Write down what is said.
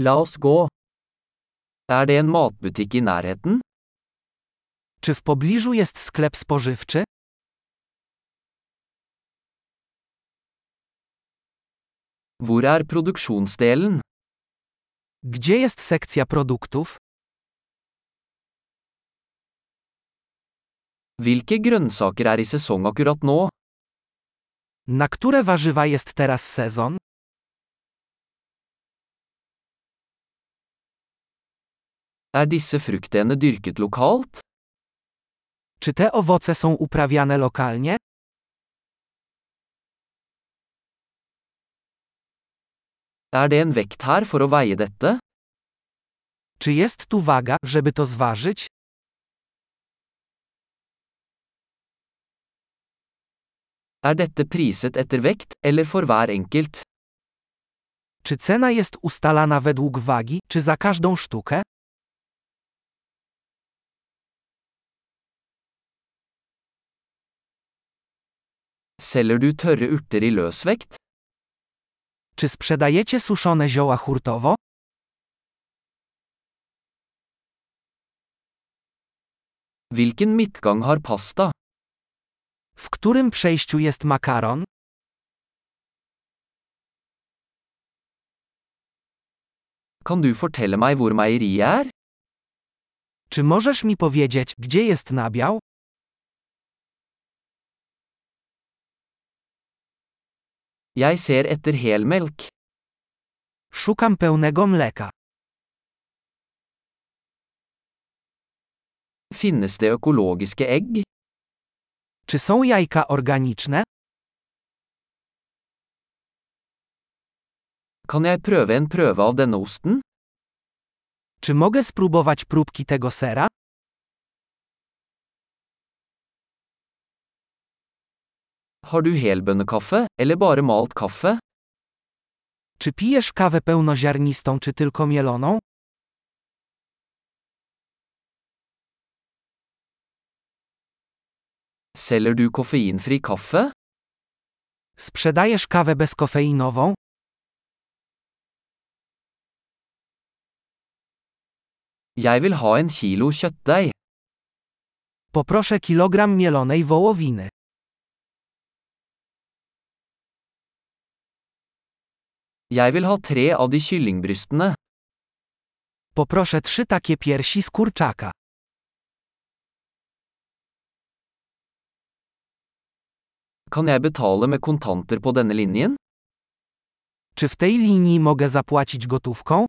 La oss gå. Er det en matbutikk i nærheten? Czy w pobliżu jest sklep spożywczy? Hvor er produksjonsdelen? Gdzie jest sekcja produktów? Hvilke grønnsaker er i sesong akkurat nå? Na które warzywa jest teraz sezon? Er disse fruktene dyrket lokalt? Czy te owoce są uprawiane lokalnie? Er det en vekt her for å veie dette? Czy jest tu waga, żeby to zważyć? Er dette priset etter vekt, eller for hver enkelt? Czy cena jest ustalana według wagi, czy za każdą sztukę? Selger du tørre urter i løsvekt? Czy sprzedajecie suszone zioła hurtowo? Midtgang har pasta? W którym przejściu jest makaron? Kan du fortelle meg hvor meieriet er? Czy możesz mi powiedzieć, gdzie jest nabiał? Jeg ser etter helmelk. Szukam pełnego mleka. Finnes det økologiske egg? Czy są jajka organiczne? Kan jeg prøve en prøve av denne osten? Czy mogę spróbować próbki tego sera? Har du helbønnekaffe, eller bare malt kaffe? Czy pijesz kawę pełnoziarnistą czy tylko mieloną? Selger du koffeinfri kaffe? Sprzedajesz kawę bezkofeinową? Jeg vil ha en kilo kjøttdeig. Poproszę kilogram mielonej wołowiny. Jeg vil ha tre av de kyllingbrystene. Poproszę trzy takie piersi z kurczaka. Kan jeg betale med kontanter på denne linjen? Czy w tej linii mogę zapłacić gotówką?